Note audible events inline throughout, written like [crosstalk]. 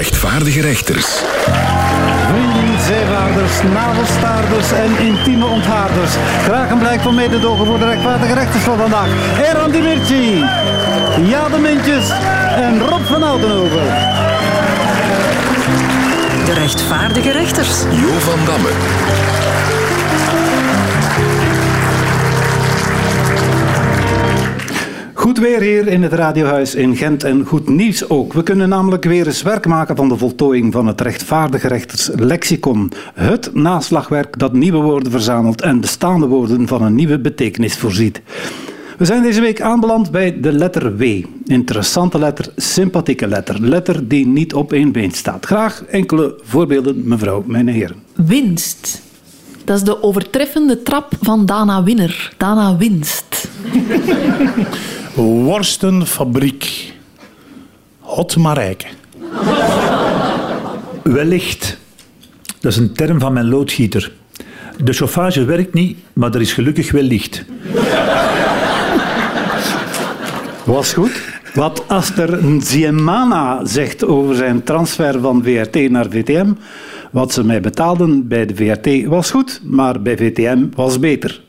rechtvaardige rechters. Vrienden, zeewaarders, navelstaarders en intieme onthaarders. Graag een blijk van mededogen voor de rechtvaardige rechters van vandaag. Eran Dimirci, Jade Mintjes en Rob van Oudenhoven. De rechtvaardige rechters. Jo van Damme. Goed weer hier in het Radiohuis in Gent en goed nieuws ook. We kunnen namelijk weer eens werk maken van de voltooiing van het rechtvaardige rechters lexicon. Het naslagwerk dat nieuwe woorden verzamelt en bestaande woorden van een nieuwe betekenis voorziet. We zijn deze week aanbeland bij de letter W. Interessante letter, sympathieke letter. Letter die niet op één been staat. Graag enkele voorbeelden, mevrouw, mijn heren. Winst. Dat is de overtreffende trap van Dana Winner. Dana Winst. Worstenfabriek. Hot Marijke. Wellicht. Dat is een term van mijn loodgieter. De chauffage werkt niet, maar er is gelukkig wel licht. Was goed. Wat Aster Nziemana zegt over zijn transfer van VRT naar VTM. Wat ze mij betaalden bij de VRT was goed, maar bij VTM was beter.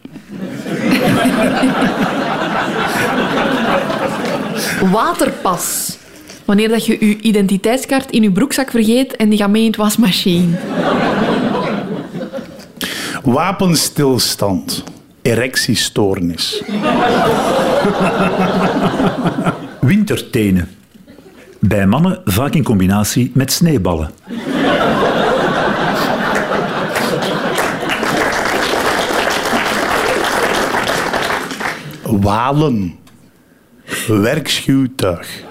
[laughs] Waterpas. Wanneer dat je je identiteitskaart in je broekzak vergeet en die gaat mee in het wasmachine. Wapenstilstand. Erectiestoornis. Wintertenen. Bij mannen vaak in combinatie met sneeuwballen. Walen. Werkschuwtuig.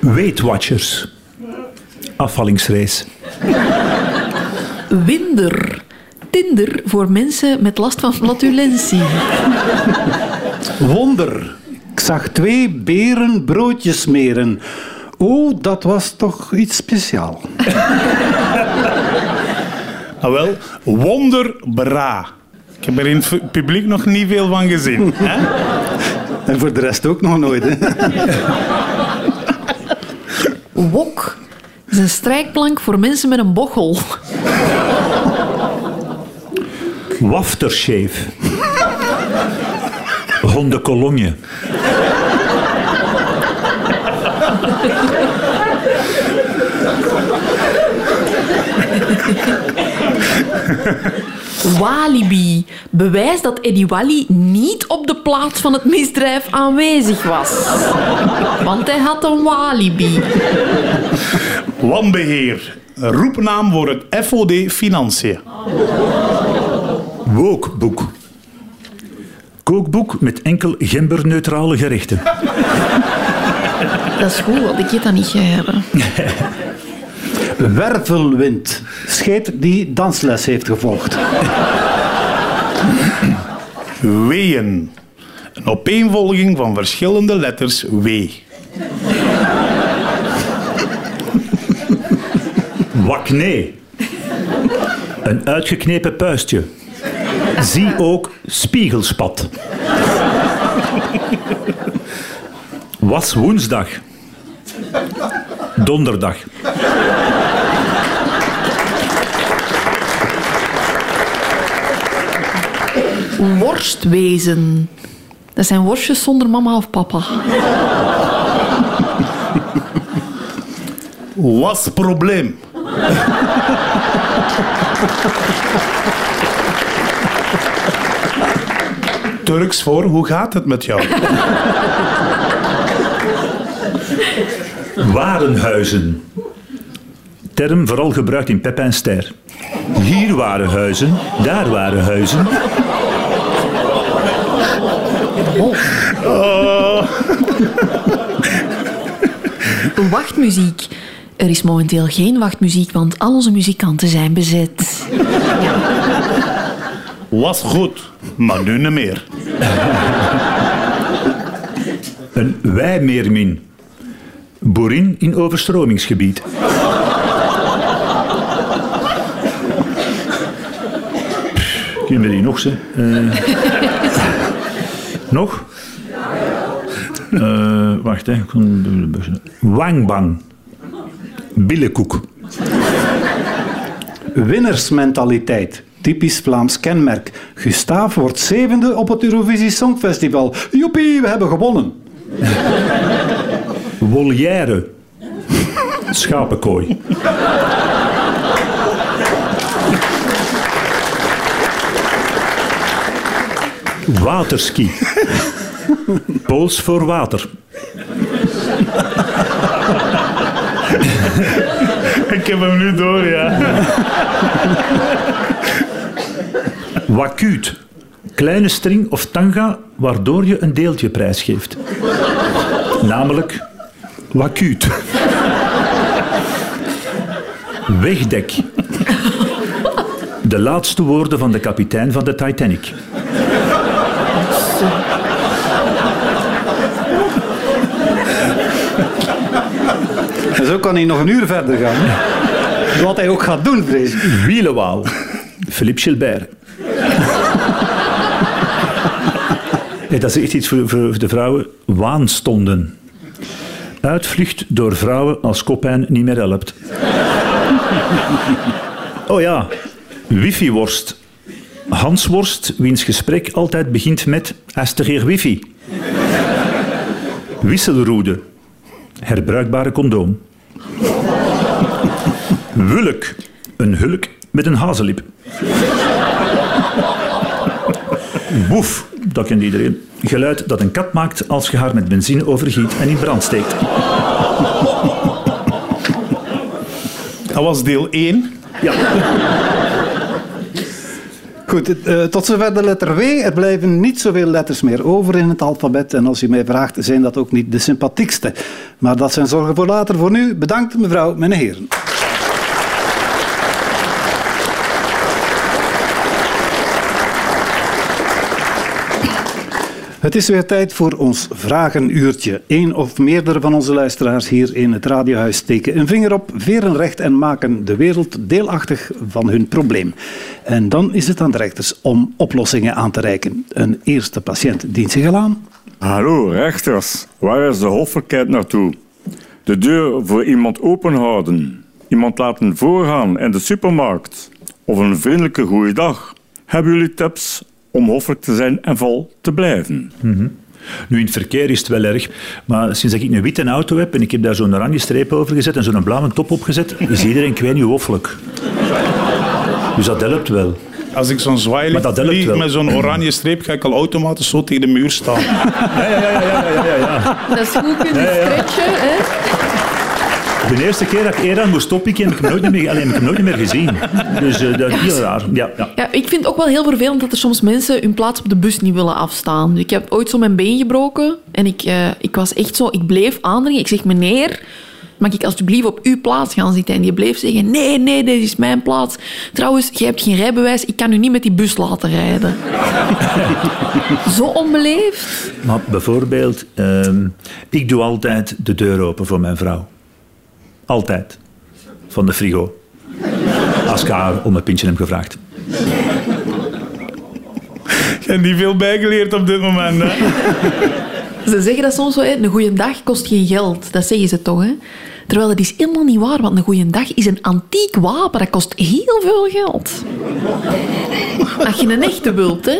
Weight Watchers. Afvallingsrace. Winder. Tinder voor mensen met last van flatulentie. Wonder. Ik zag twee beren broodjes smeren. Oh, dat was toch iets speciaal. Ah, wel, wonderbra. Ik heb er in het publiek nog niet veel van gezien. [laughs] Hè? En voor de rest ook nog nooit. Hè? Wok. Is een strijkplank voor mensen met een bochel. Waftershave. Hondenkolonje. [laughs] Walibi. Bewijs dat Eddie Wally niet op de plaats van het misdrijf aanwezig was. Want hij had een walibi. Wanbeheer. Roepnaam voor het FOD Financiën. Wokeboek. Kookboek met enkel genderneutrale gerechten. Dat is goed, want ik eet dat niet graag. [laughs] Wervelwind. Scheet die dansles heeft gevolgd. Weeën. Een opeenvolging van verschillende letters W. Waknee. Een uitgeknepen puistje. Zie ook spiegelspat. Was woensdag. Donderdag. Worstwezen. Dat zijn worstjes zonder mama of papa. Was probleem. Turks voor, hoe gaat het met jou? Warenhuizen. Term vooral gebruikt in Pep en Ster. Hier waren huizen, daar waren huizen. Wachtmuziek. Er is momenteel geen wachtmuziek, want al onze muzikanten zijn bezet. Was goed, maar nu niet meer. Een wijmeermin. Boerin in overstromingsgebied. Kunnen we die nog, ze? Eh, nog? Eh, wacht, hè. Wangbang. Billenkoek. Winnersmentaliteit. Typisch Vlaams kenmerk. Gustav wordt zevende op het Eurovisie Songfestival. Joepie, we hebben gewonnen. Volière. Schapenkooi. Waterski. Pools voor water. Ik heb hem nu door, ja. Wakuut. Kleine string of tanga waardoor je een deeltje prijsgeeft. Namelijk wakuut. Wegdek. De laatste woorden van de kapitein van de Titanic. Zo kan hij nog een uur verder gaan. Wat hij ook gaat doen, vrees ik. Wielenwaal. Philippe Gilbert. Dat is echt iets voor, voor de vrouwen. Waanstonden. Uitvlucht door vrouwen als kopijn niet meer helpt. Oh ja, wifi-worst. Hansworst, wiens gesprek altijd begint met Astereer wifi. Wisselroede. Herbruikbare condoom. Wulk. Een hulk met een hazenlip. Boef, dat kent iedereen. Geluid dat een kat maakt als je haar met benzine overgiet en in brand steekt. Dat was deel 1. Ja, Eh, tot zover de letter W. Er blijven niet zoveel letters meer over in het alfabet. En als u mij vraagt, zijn dat ook niet de sympathiekste. Maar dat zijn zorgen voor later. Voor nu, bedankt mevrouw, mijn heren. Het is weer tijd voor ons vragenuurtje. Eén of meerdere van onze luisteraars hier in het radiohuis steken een vinger op, veren recht en maken de wereld deelachtig van hun probleem. En dan is het aan de rechters om oplossingen aan te reiken. Een eerste patiënt dient zich al aan. Hallo, rechters. Waar is de hoffelijkheid naartoe? De deur voor iemand openhouden. Iemand laten voorgaan in de supermarkt. Of een vriendelijke goeiedag. Hebben jullie tips om hoffelijk te zijn en vol te blijven? nu in het verkeer is het wel erg, maar sinds dat ik een witte auto heb en ik heb daar zo'n oranje streep over gezet en zo'n blauwe top opgezet, is iedereen kwijt nu hoffelijk. Dus dat helpt wel. Als ik zo'n zwaailicht vlieg met zo'n oranje streep, ga ik al automatisch zo tegen de muur staan. Ja, ja, ja, ja, ja, ja, ja. Dat is goed kunnen stretchen. Hè? De eerste keer dat ik Eran moest oppikken, heb ik hem nooit meer, alleen, heb ik hem nooit meer gezien. Dus eh, dat is heel raar. Ja, ja. Ja, ik vind het ook wel heel vervelend dat er soms mensen hun plaats op de bus niet willen afstaan. Ik heb ooit zo mijn been gebroken en ik, eh, ik was echt zo... Ik bleef aandringen. Ik zeg, meneer, mag ik alsjeblieft op uw plaats gaan zitten? En die bleef zeggen, nee, nee, dit is mijn plaats. Trouwens, je hebt geen rijbewijs, ik kan u niet met die bus laten rijden. [laughs] zo onbeleefd. Maar bijvoorbeeld, ehm, ik doe altijd de deur open voor mijn vrouw. Altijd. Van de frigo. Als ik haar om een pintje heb gevraagd. Ik heb niet veel bijgeleerd op dit moment. Hè. Ze zeggen dat soms zo, een goede dag kost geen geld. Dat zeggen ze toch, hè? Terwijl dat is helemaal niet waar, want een goede dag is een antiek wapen. Dat kost heel veel geld. Als je een echte wilt, hè?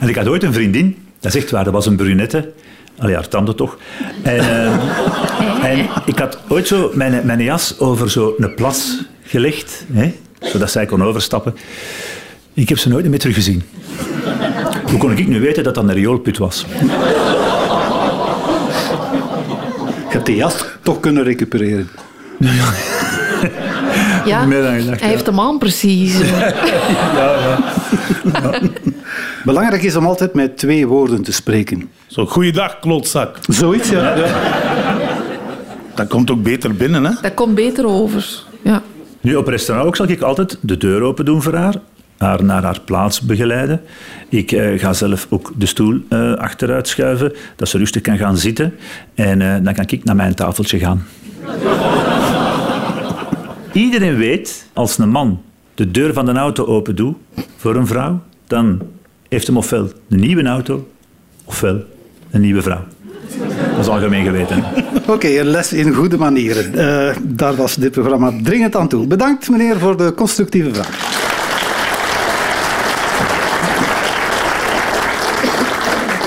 En ik had ooit een vriendin, dat is echt waar, dat was een brunette. Allee, haar tanden toch. En, eh, en ik had ooit zo mijn, mijn jas over zo'n plas gelegd, hè, zodat zij kon overstappen. Ik heb ze nooit meer teruggezien. Hoe kon ik nu weten dat dat een rioolput was? Je hebt die jas toch kunnen recupereren. [laughs] Ja, Meer dan gedacht, hij ja. heeft hem aan precies. [laughs] [laughs] Belangrijk is om altijd met twee woorden te spreken. Zo, goeiedag, klootzak. Zoiets, ja. ja. Dat komt ook beter binnen, hè? Dat komt beter over. Ja. Nu, op restaurant ook zal ik altijd de deur open doen voor haar. Haar naar haar plaats begeleiden. Ik eh, ga zelf ook de stoel eh, achteruit schuiven, dat ze rustig kan gaan zitten. En eh, dan kan ik naar mijn tafeltje gaan. Iedereen weet, als een man de deur van de auto open doet voor een vrouw, dan heeft hem ofwel een nieuwe auto, ofwel een nieuwe vrouw. Dat is algemeen geweten. Oké, een les in goede manieren. Eh, daar was dit programma dringend aan toe. Bedankt meneer voor de constructieve vraag.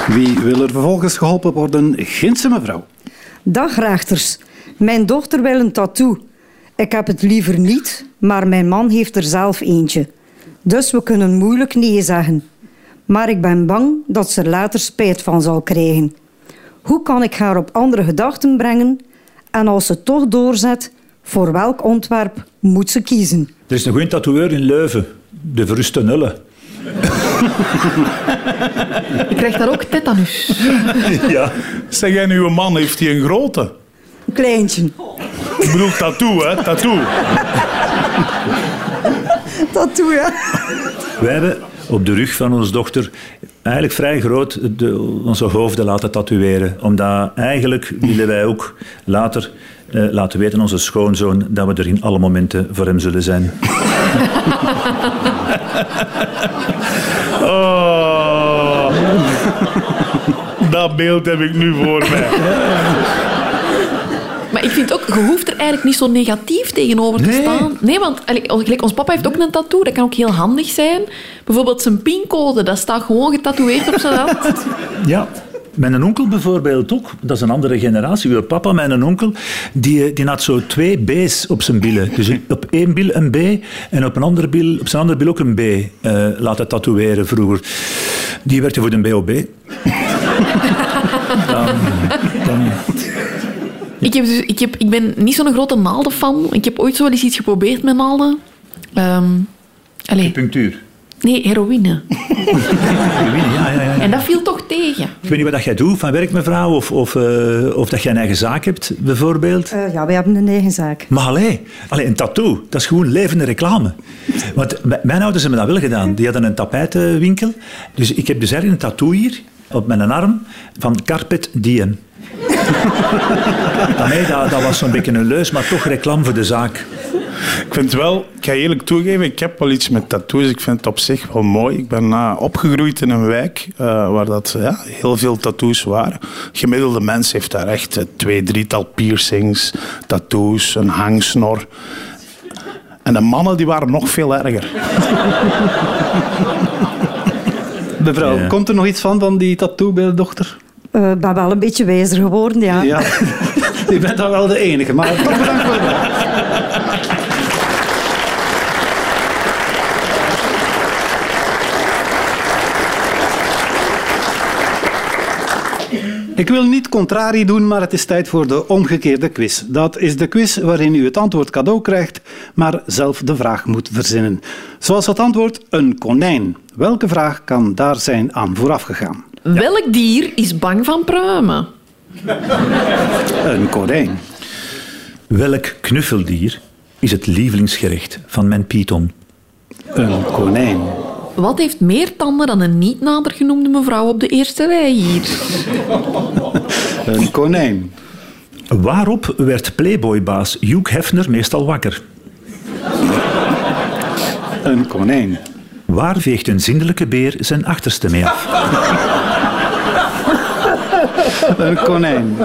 Wie wil er vervolgens geholpen worden? Gintse mevrouw. Dag rechters. Mijn dochter wil een tattoo. Ik heb het liever niet, maar mijn man heeft er zelf eentje. Dus we kunnen moeilijk nee zeggen. Maar ik ben bang dat ze er later spijt van zal krijgen. Hoe kan ik haar op andere gedachten brengen? En als ze toch doorzet, voor welk ontwerp moet ze kiezen? Er is een goede tatoeëur in Leuven. De Verruste Nulle. Ik krijg daar ook tetanus. [laughs] Ja. Zeg, en uw man, heeft hij een grote? Een kleintje. Ik bedoel tattoo, hè? Tattoo. Tattoo, ja. Wij hebben op de rug van onze dochter eigenlijk vrij groot de, onze hoofden laten tatoeëren. Omdat eigenlijk willen wij ook later eh, laten weten, onze schoonzoon, dat we er in alle momenten voor hem zullen zijn. Oh. Dat beeld heb ik nu voor mij. Maar ik vind ook, je hoeft er eigenlijk niet zo negatief tegenover te Nee. staan. Nee, want allee, ons papa heeft ook een tattoo. Dat kan ook heel handig zijn. Bijvoorbeeld zijn pincode, dat staat gewoon getatoeëerd op zijn hand. [laughs] Ja. Mijn onkel bijvoorbeeld ook, dat is een andere generatie. Uw papa, mijn onkel, die, die had zo twee B's op zijn billen. Dus op één bil een B en op, een andere bil, op zijn andere bil ook een B eh, laten tatoeëren vroeger. Die werkte voor de BOB. [laughs] dan, dan, Ik, heb dus, ik, heb, ik ben niet zo'n grote naaldenfan. Ik heb ooit zo wel eens iets geprobeerd met naalden. Ehm allee, punctuur. nee, heroïne. Ja, ja, ja. En dat viel toch tegen. Ik weet niet wat dat jij doet van werk, mevrouw, of, of, eh, of dat jij een eigen zaak hebt, bijvoorbeeld. Eh, ja, wij hebben een eigen zaak. Maar allee, allee, een tattoo, dat is gewoon levende reclame. Want mijn ouders hebben dat wel gedaan. Die hadden een tapijtenwinkel. Dus ik heb dus eigenlijk een tattoo hier, op mijn arm, van Carpet Diem. [laughs] nee, dat, dat was zo'n beetje een leus, maar toch reclame voor de zaak. Ik vind wel, ik ga eerlijk toegeven, ik heb wel iets met tattoos. Ik vind het op zich wel mooi. Ik ben opgegroeid in een wijk eh, waar dat, ja, heel veel tattoos waren. Gemiddelde mens heeft daar echt eh, twee, drietal piercings, tattoos, een hangsnor. En de mannen die waren nog veel erger. [laughs] Mevrouw, Ja. komt er nog iets van, van die tattoo bij de dochter? Ik ben wel een beetje wijzer geworden, ja. Ja, [laughs] u bent dan wel de enige, maar toch bedankt voor vraag. Ik wil niet contrarie doen, maar het is tijd voor de omgekeerde quiz. Dat is de quiz waarin u het antwoord cadeau krijgt, maar zelf de vraag moet verzinnen. Zoals het antwoord een konijn. Welke vraag kan daar zijn aan vooraf gegaan? Welk dier is bang van pruimen? Een konijn. Welk knuffeldier is het lievelingsgerecht van mijn python? Een konijn. Wat heeft meer tanden dan een niet nader genoemde mevrouw op de eerste rij hier? [laughs] Een konijn. Waarop werd Playboy-baas Hugh Hefner meestal wakker? Een konijn. Waar veegt een zindelijke beer zijn achterste mee af? [laughs] [laughs] Een konijn.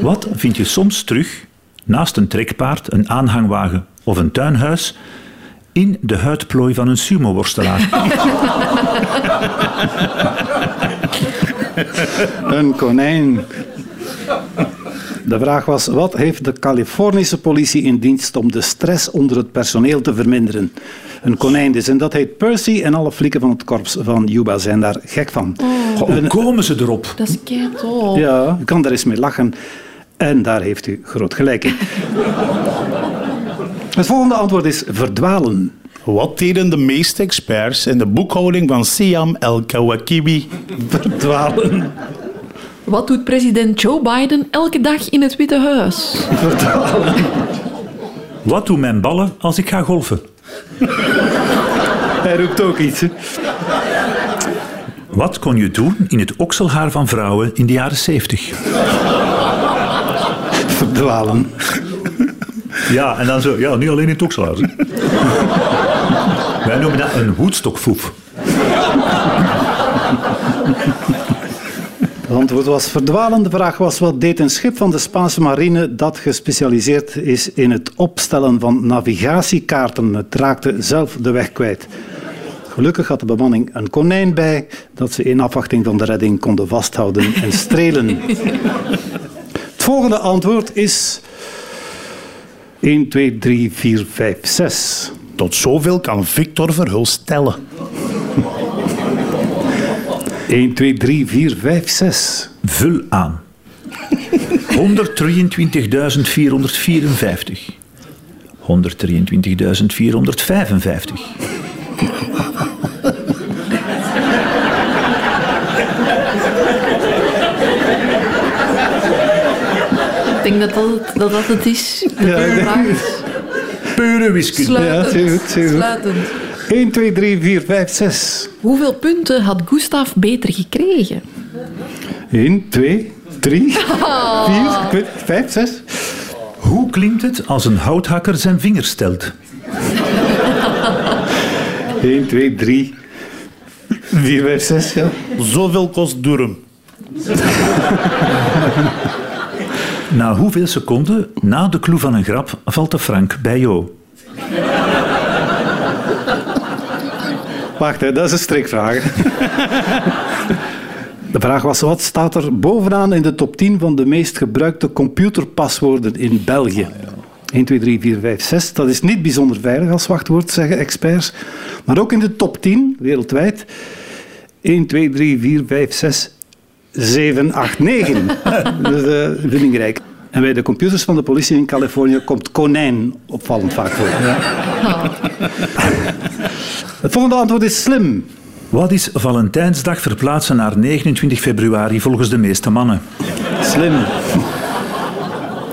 Wat vind je soms terug naast een trekpaard, een aanhangwagen of een tuinhuis in de huidplooi van een sumo-worstelaar? [laughs] Een konijn. De vraag was, wat heeft de Californische politie in dienst om de stress onder het personeel te verminderen? Een konijn dus, en dat heet Percy en alle flikken van het korps van Juba zijn daar gek van. Goh, Hoe komen ze erop? Dat is kei tof. Ja, u kan daar eens mee lachen. En daar heeft u groot gelijk in. [laughs] Het volgende antwoord is verdwalen. Wat deden de meeste experts in de boekhouding van Siam El-Kawakibi? Verdwalen. Wat doet president Joe Biden elke dag in het Witte Huis? Verdwalen. Wat doen mijn ballen als ik ga golfen? [laughs] Hij roept ook iets. hè. Wat kon je doen in het okselhaar van vrouwen in de jaren 70? Verdwalen. Ja, en dan zo, ja, niet alleen in het okselhaar. hè. Wij noemen dat een woedstokfoef. Het antwoord was verdwalen. De vraag was wat deed een schip van de Spaanse marine dat gespecialiseerd is in het opstellen van navigatiekaarten. Het raakte zelf de weg kwijt. Gelukkig had de bemanning een konijn bij dat ze in afwachting van de redding konden vasthouden en strelen. Het volgende antwoord is 1, 2, 3, 4, 5, 6. Tot zoveel kan Victor Verhulst tellen. 1, 2, 3, 4, 5, 6. Vul aan. 123.454. 123.455. Ik denk dat dat het, dat dat het is. De Ja, Pure wiskunde. sluitend. Ja, zeer goed, zeer goed. sluitend. 1, 2, 3, 4, 5, 6. Hoeveel punten had Gustav beter gekregen? 1, 2, 3, 4, 5, 6. Hoe klinkt het als een houthakker zijn vingers stelt? 1, 2, 3, 4, 5, 6. Ja. Zoveel kost Durham. Na hoeveel seconden na de kloe van een grap valt de frank bij Jo? Wacht, hè, dat is een strikvraag. [laughs] De vraag was, wat staat er bovenaan in de top 10 van de meest gebruikte computerpaswoorden in België? 1, 2, 3, 4, 5, 6. Dat is niet bijzonder veilig als wachtwoord, zeggen experts. Maar ook in de top 10 wereldwijd. 1, 2, 3, 4, 5, 6, 7, 8, 9. dus uh, vindingrijk. En bij de computers van de politie in Californië komt konijn opvallend vaak voor. [laughs] [laughs] Het volgende antwoord is slim. Wat is Valentijnsdag verplaatsen naar 29 februari volgens de meeste mannen? Slim.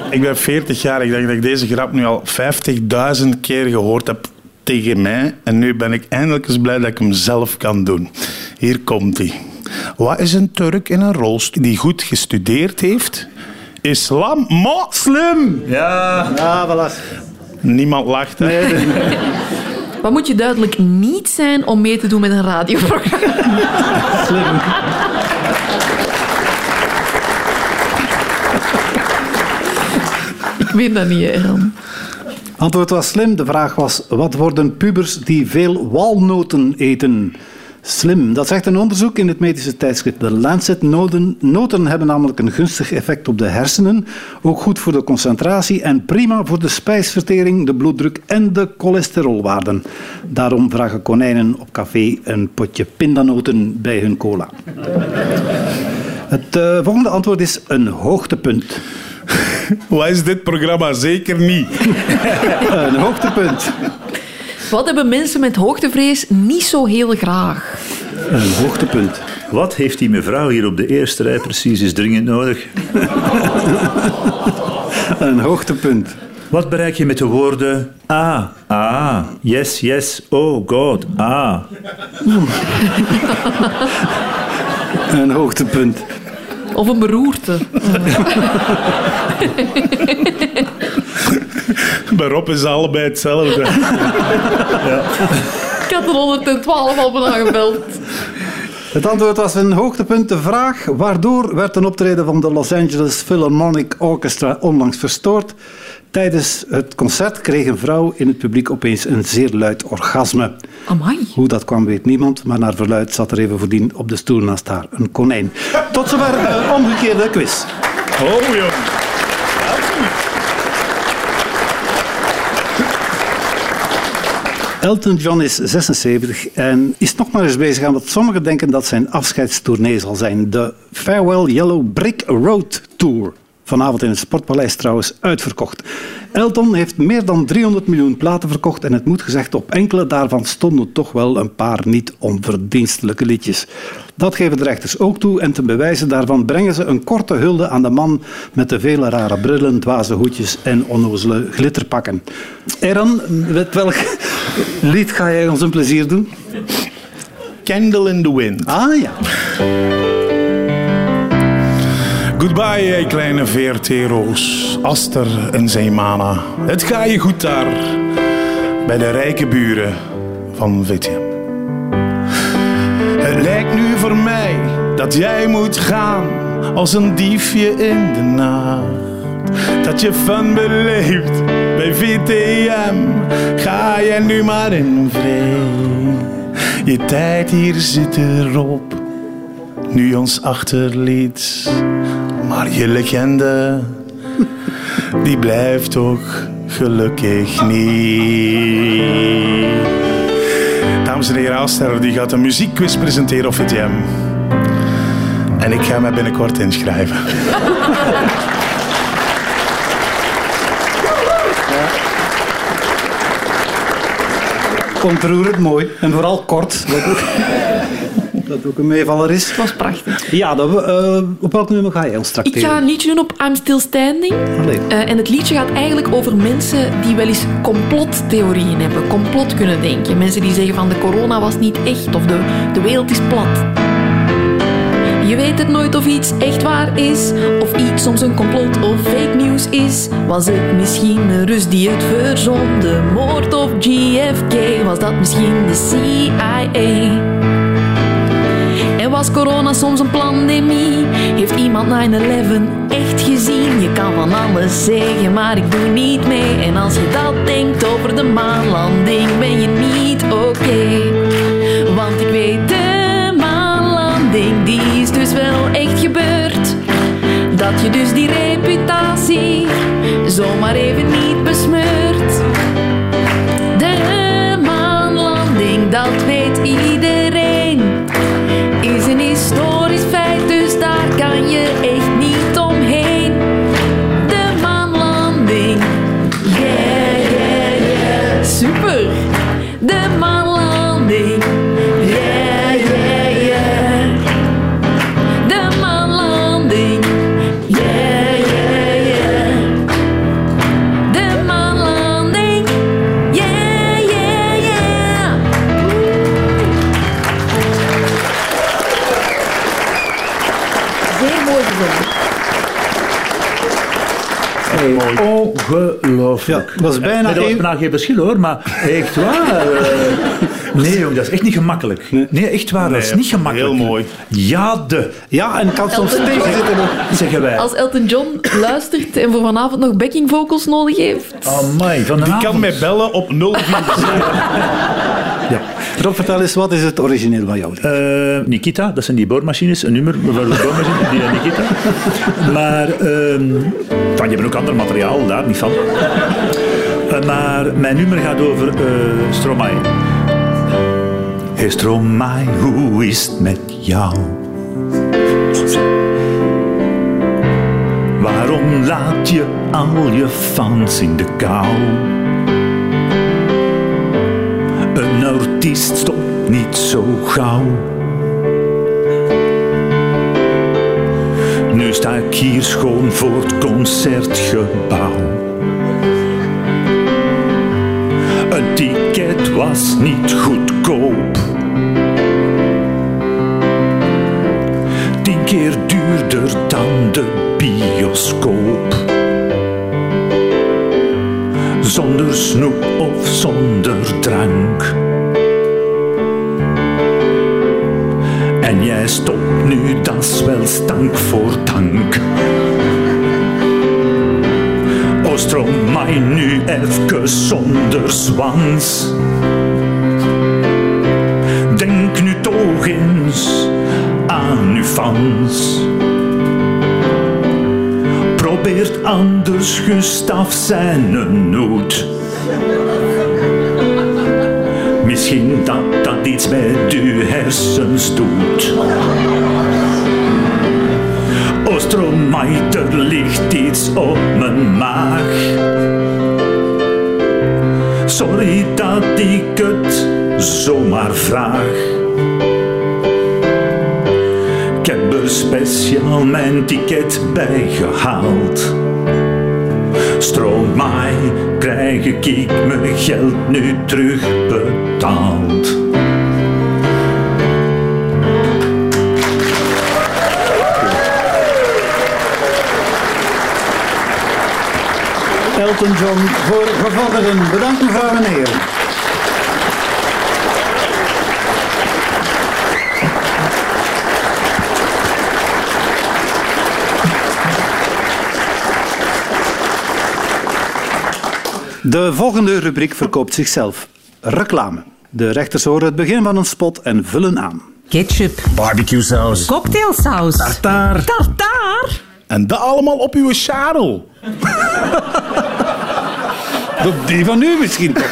Ik ben 40 jaar. Ik denk dat ik deze grap nu al 50.000 keer gehoord heb tegen mij. En nu ben ik eindelijk eens blij dat ik hem zelf kan doen. Hier komt hij. Wat is een Turk in een rolstoel die goed gestudeerd heeft? Islam, moslim. Ja. Ja, voilà. Niemand lacht. Hè? [laughs] Wat moet je duidelijk niet zijn om mee te doen met een radioprogramma? Slim. Ik weet dat niet, hè, Ram. Antwoord was slim. De vraag was, wat worden pubers die veel walnoten eten? Slim. Dat zegt een onderzoek in het medische tijdschrift The Lancet. Noten, noten hebben namelijk een gunstig effect op de hersenen. Ook goed voor de concentratie en prima voor de spijsvertering, de bloeddruk en de cholesterolwaarden. Daarom vragen konijnen op café een potje pindanoten bij hun cola. Het eh, volgende antwoord is een hoogtepunt. Wat is dit programma? Zeker niet. [laughs] Een hoogtepunt. Wat hebben mensen met hoogtevrees niet zo heel graag? Een hoogtepunt. Wat heeft die mevrouw hier op de eerste rij precies is dringend nodig? [laughs] Een hoogtepunt. Wat bereik je met de woorden ah, ah, yes, yes, oh god, ah? [laughs] Een hoogtepunt. Of een beroerte? [laughs] [laughs] Bij Rob is allebei hetzelfde. [laughs] Ik had er 112 al bijna gebeld. Het antwoord was een hoogtepunt. De vraag waardoor werd een optreden van de Los Angeles Philharmonic Orchestra onlangs verstoord. Tijdens het concert kreeg een vrouw in het publiek opeens een zeer luid orgasme. Amai. Hoe dat kwam weet niemand, maar naar verluid zat er even voordien op de stoel naast haar een konijn. Tot zover een omgekeerde quiz. Oh, jong. Elton John is 76 en is nog maar eens bezig aan wat sommigen denken dat zijn afscheidstournee zal zijn. De Farewell Yellow Brick Road Tour. Vanavond in het Sportpaleis trouwens uitverkocht. Elton heeft meer dan 300 miljoen platen verkocht en het moet gezegd, op enkele daarvan stonden toch wel een paar niet onverdienstelijke liedjes. Dat geven de rechters ook toe en ten bewijze daarvan brengen ze een korte hulde aan de man met de vele rare brillen, dwaze hoedjes en onnozele glitterpakken. Eran, met welk lied ga jij ons een plezier doen? Candle in the Wind. Ah ja. Goodbye, jij kleine VRT-roos. Aster en Zeemana. Het ga je goed daar. Bij de rijke buren van VTM. Het lijkt nu voor mij dat jij moet gaan. als een diefje in de nacht. Dat je fun beleeft bij VTM, ga jij nu maar in vrede. Je tijd hier zit erop, nu ons achterliet. Maar je legende, die blijft toch gelukkig niet. Dames en heren, Aster die gaat een muziekquiz presenteren op VTM. En ik ga mij binnenkort inschrijven. Ontroerend mooi. En vooral kort. Dat ook, een meevaller is. Het was prachtig. Ja, dat we, eh, op welk nummer ga je ons Ik tracteren? ga een liedje doen op I'm Still Standing. Eh, en het liedje gaat eigenlijk over mensen die wel eens complottheorieën hebben, complot kunnen denken. Mensen die zeggen van de corona was niet echt of de, de wereld is plat. Je weet het nooit of iets echt waar is, of iets soms een complot of fake news is. Was het misschien een Rus die het verzon, de moord of JFK? Was dat misschien de CIA? Was corona soms een pandemie? Heeft iemand 9-11 echt gezien? Je kan van alles zeggen, maar ik doe niet mee. En als je dat denkt over de maanlanding, ben je niet oké. Ongelooflijk. Ja, dat is bijna Nee, dat was even- bijna geen verschil hoor, maar echt waar. eh, [laughs] nee, jong, dat is echt niet gemakkelijk. Nee, echt waar, dat is niet gemakkelijk. heel mooi. Ja, de. Ja, en kan soms Elton tegen John. zitten. Zeggen wij. Als Elton John luistert en voor vanavond nog backing vocals nodig heeft. Amai, Die vanavond. kan mij bellen op 04. [laughs] Ja. Rob, vertel eens, wat is het origineel van jou? Eh, Nikita, dat zijn die boormachines, een nummer voor de boormachine, die Nikita. Maar, ehm van, je hebt ook ander materiaal, daar niet van. Eh, maar mijn nummer gaat over eh Stromae. Hey Stromae, hoe is het met jou? Waarom laat je al je fans in de kou? Artiest stopt niet zo gauw. Nu sta ik hier schoon voor het concertgebouw. Een ticket was niet goedkoop. Tien keer duurder dan de bioscoop. Zonder snoep of zonder drank. En jij stopt nu, dat wel stank voor dank. Oostromaai nu even zonder zwans. Denk nu toch eens aan uw fans. Probeert anders Gustaf zijn een Misschien dat dat iets met uw hersens doet. Oostromaai, er ligt iets op mijn maag. Sorry dat ik het zomaar vraag. Ik heb er speciaal mijn ticket bij gehaald. Stromaai, krijg ik mijn geld nu terugbetaald. Elton John voor gevorderden. Bedankt mevrouw en heren. De volgende rubriek verkoopt zichzelf. Reclame. De rechters horen het begin van een spot en vullen aan. Ketchup. Barbecue saus. Cocktailsaus. Tartaar. Tartaar. En dat allemaal op uw scharrel. [laughs] Die van u misschien toch?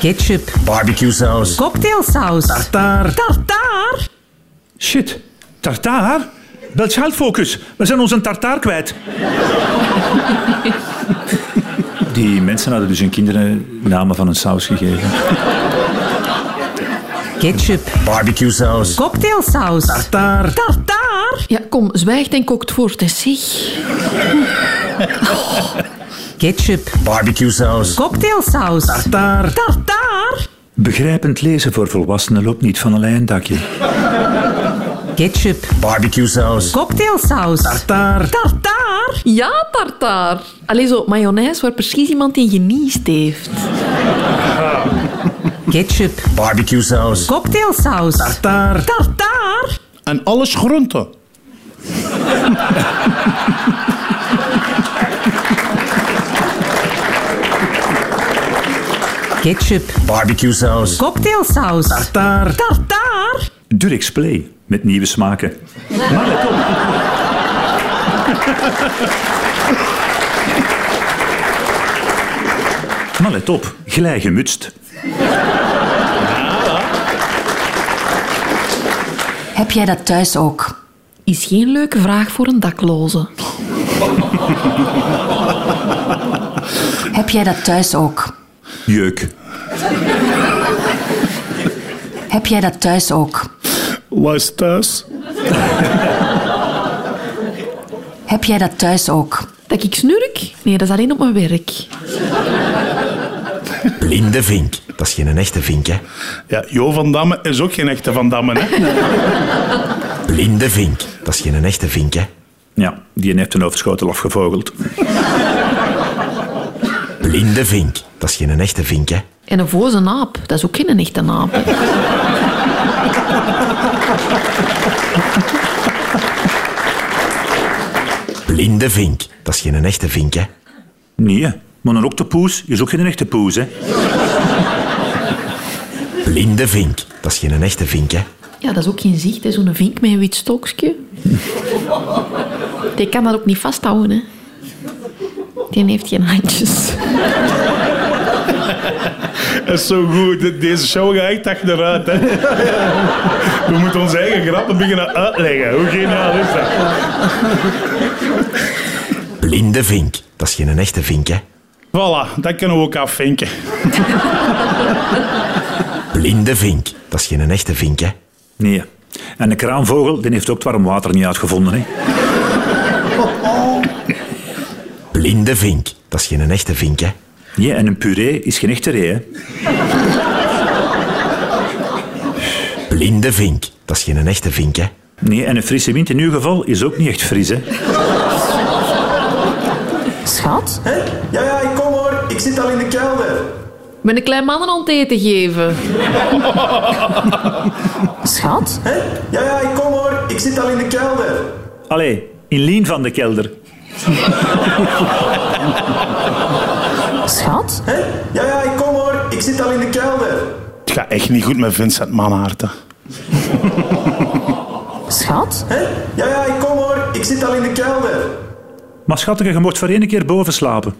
Ketchup. Barbecue saus. Cocktailsaus. Tartaar. Tartaar. Shit. Tartaar? Bel Focus. We zijn onze tartaar kwijt. Die mensen hadden dus hun kinderen namen van een saus gegeven. Ketchup. Barbecue saus. Cocktailsaus. Tartaar. Tartaar. Ja, kom, zwijgt en kookt voort, hè, zeg. [laughs] Ketchup. Barbecue saus. Cocktailsaus. Tartaar. Tartaar. Begrijpend lezen voor volwassenen loopt niet van een lijn dakje. Ketchup. Barbecue saus. Cocktailsaus. Tartaar. Tartaar. Ja, tartaar. Allee, zo mayonaise waar precies iemand in geniest heeft. [laughs] Ketchup. Barbecue saus. Cocktailsaus. Tartaar. Tartaar. En alles groenten. Ketchup. Barbecue saus. Cocktailsaus. Tartaar. Tartaar. Durex Play. Met nieuwe smaken. Maar let op. [laughs] Maar let op. Glij gemutst. Heb jij dat thuis ook? Is geen leuke vraag voor een dakloze. Heb jij dat thuis ook? Jeuk. Heb jij dat thuis ook? Was thuis? Heb jij dat thuis ook? Dat ik snurk? Nee, dat is alleen op mijn werk. Blinde vink. Dat is geen echte vink, hè. Ja, Jo van Damme is ook geen echte Van Damme, hè? Blinde vink. Dat is geen echte vink, hè. Ja, die heeft een overschotel afgevogeld. Blinde vink. Dat is geen echte vink, hè. En een voze naap, dat is ook geen echte naap. [laughs] Blinde vink. Dat is geen echte vink, hè. Nee, maar een octopoes is ook geen echte poes, hè. Blinde vink. Dat is geen echte vink, hè. Ja, dat is ook geen zicht, hè. zo'n vink met een wit stokje. Die kan dat ook niet vasthouden, hè. Die heeft geen handjes. Dat is zo goed. Deze show gaat echt achteruit, hè? We moeten onze eigen grappen beginnen uitleggen. Hoe geniaal is dat? Blinde vink. Dat is geen echte vink, hè. Voilà, dat kunnen we ook afvinken. Blinde vink. Dat is geen echte vink, hè. Nee. En een kraanvogel die heeft ook het warm water niet uitgevonden, hè. Blinde vink. Dat is geen echte vink, hè. Nee, en een puree is geen echte ree, hè. Blinde vink. Dat is geen echte vink, hè. Nee, en een frisse wind in uw geval is ook niet echt fris, hè. Schat? Hé? Ja, ja, ik kom hoor. Ik zit al in de kelder. Met een klein man een hand eten geven. [laughs] Schat? Hé? Ja, ja, ik kom hoor. Ik zit al in de kelder. Allee, in Lien van de kelder. Schat? Hé? Ja, ja, ik kom hoor. Ik zit al in de kelder. Het gaat echt niet goed met Vincent Manhart, hè. Schat? Hé? Ja, ja, ik kom hoor. Ik zit al in de kelder. Maar schattige, je mocht voor één keer boven slapen.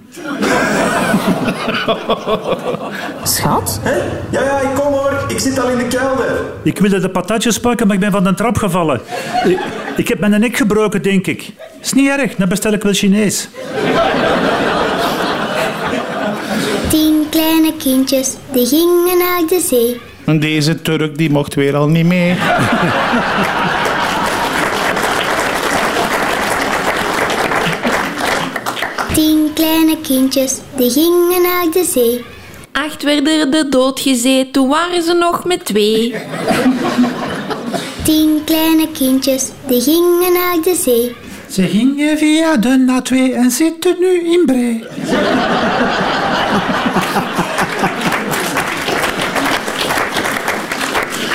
Schat? Hé? Ja, ja, ik kom hoor. Ik zit al in de kelder. Ik wilde de patatjes pakken, maar ik ben van de trap gevallen. Ik, ik heb mijn nek gebroken, denk ik. Is niet erg, dan bestel ik wel Chinees. Tien kleine kindjes, die gingen naar de zee. En deze Turk die mocht weer al niet mee. Tien kleine kindjes, die gingen naar de zee. Acht werden de dood toen waren ze nog met twee. Tien kleine kindjes, die gingen naar de zee. Ze gingen via de A2 en zitten nu in Bree.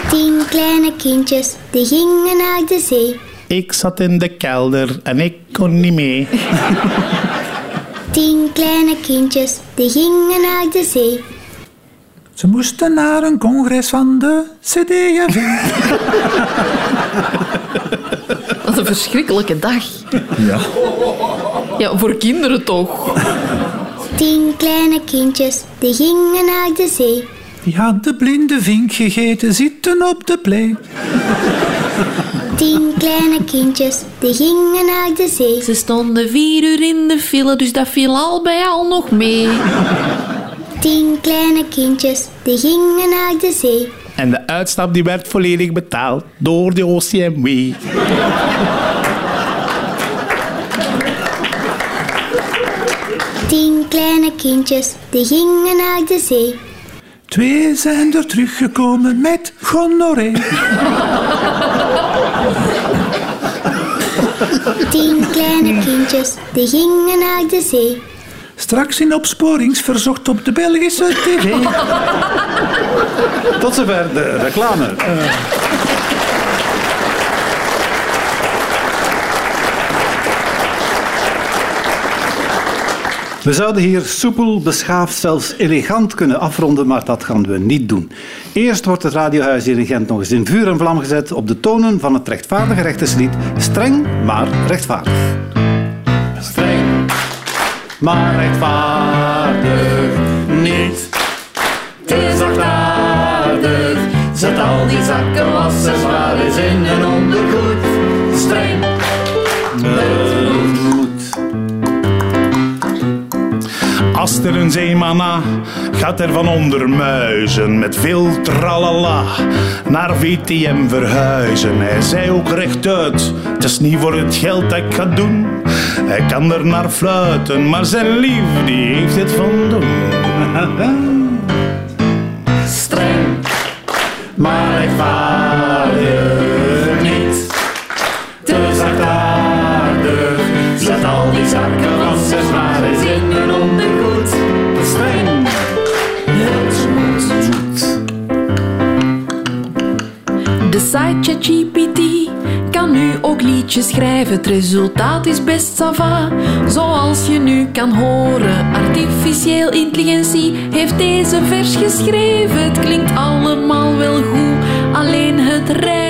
Tien kleine kindjes, die gingen naar de zee. Ik zat in de kelder en ik kon niet mee. Tien kleine kindjes, die gingen naar de zee. Ze moesten naar een congres van de CD&V. [laughs] Wat een verschrikkelijke dag. Ja. Ja, voor kinderen toch. Tien kleine kindjes, die gingen naar de zee. Die had de blinde vink gegeten, zitten op de play. Tien kleine kindjes, die gingen naar de zee. Ze stonden vier uur in de file, dus dat viel al bij al nog mee. Tien kleine kindjes, die gingen naar de zee. En de uitstap die werd volledig betaald door de OCMW. Tien kleine kindjes, die gingen naar de zee. Twee zijn er teruggekomen met gonorree. Tien kleine kindjes, die gingen naar de zee. Straks in opsporingsverzocht op de Belgische tv. Tot zover de reclame. Eh, We zouden hier soepel, beschaafd, zelfs elegant kunnen afronden, maar dat gaan we niet doen. Eerst wordt het radiohuis hier nog eens in vuur en vlam gezet op de tonen van het rechtvaardige rechterslied Streng, maar rechtvaardig. Streng, maar rechtvaardig niet. Te zachtaardig, zet al die zakkenwassers maar eens in een ondergoed. Als er een zeeman na, gaat er van onder muizen met veel tralala naar VTM verhuizen. Hij zei ook rechtuit, het is niet voor het geld dat ik ga doen. Hij kan er naar fluiten, maar zijn lief die heeft het van doen. [laughs] Streng, maar rechtvaardig Het resultaat is best sava. Zoals je nu kan horen. Artificieel intelligentie heeft deze vers geschreven. Het klinkt allemaal wel goed. Alleen het rijmen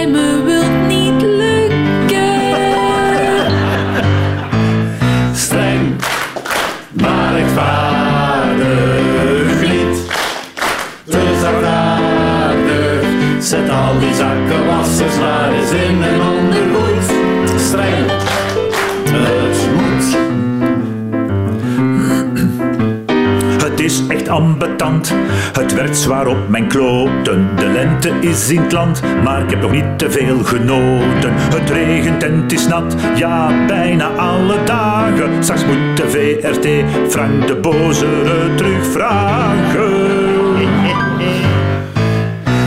het werkt zwaar op mijn kloten. De lente is in het land, maar ik heb nog niet te veel genoten. Het regent en het is nat, ja bijna alle dagen. Straks moet de VRT Frank de Bozere terugvragen.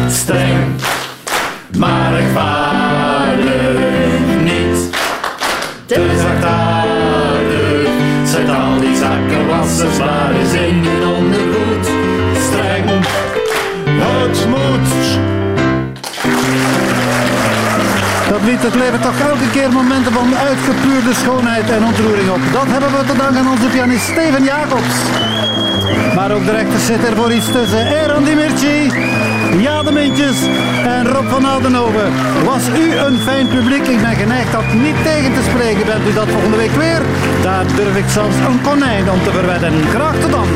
[laughs] Streng, maar rechtvaardig niet. Te zachtaardig, zet al die zakkenwassers maar eens Het levert toch elke keer momenten van uitgepuurde schoonheid en ontroering op. Dat hebben we te danken aan onze pianist Steven Jacobs. Maar ook de rechter zit er voor iets tussen. Eran Dimirci, Ja de Mintjes en Rob van Oudenhoven. Was u een fijn publiek? Ik ben geneigd dat niet tegen te spreken. Bent u dat volgende week weer? Daar durf ik zelfs een konijn om te verwedden. Graag tot dan.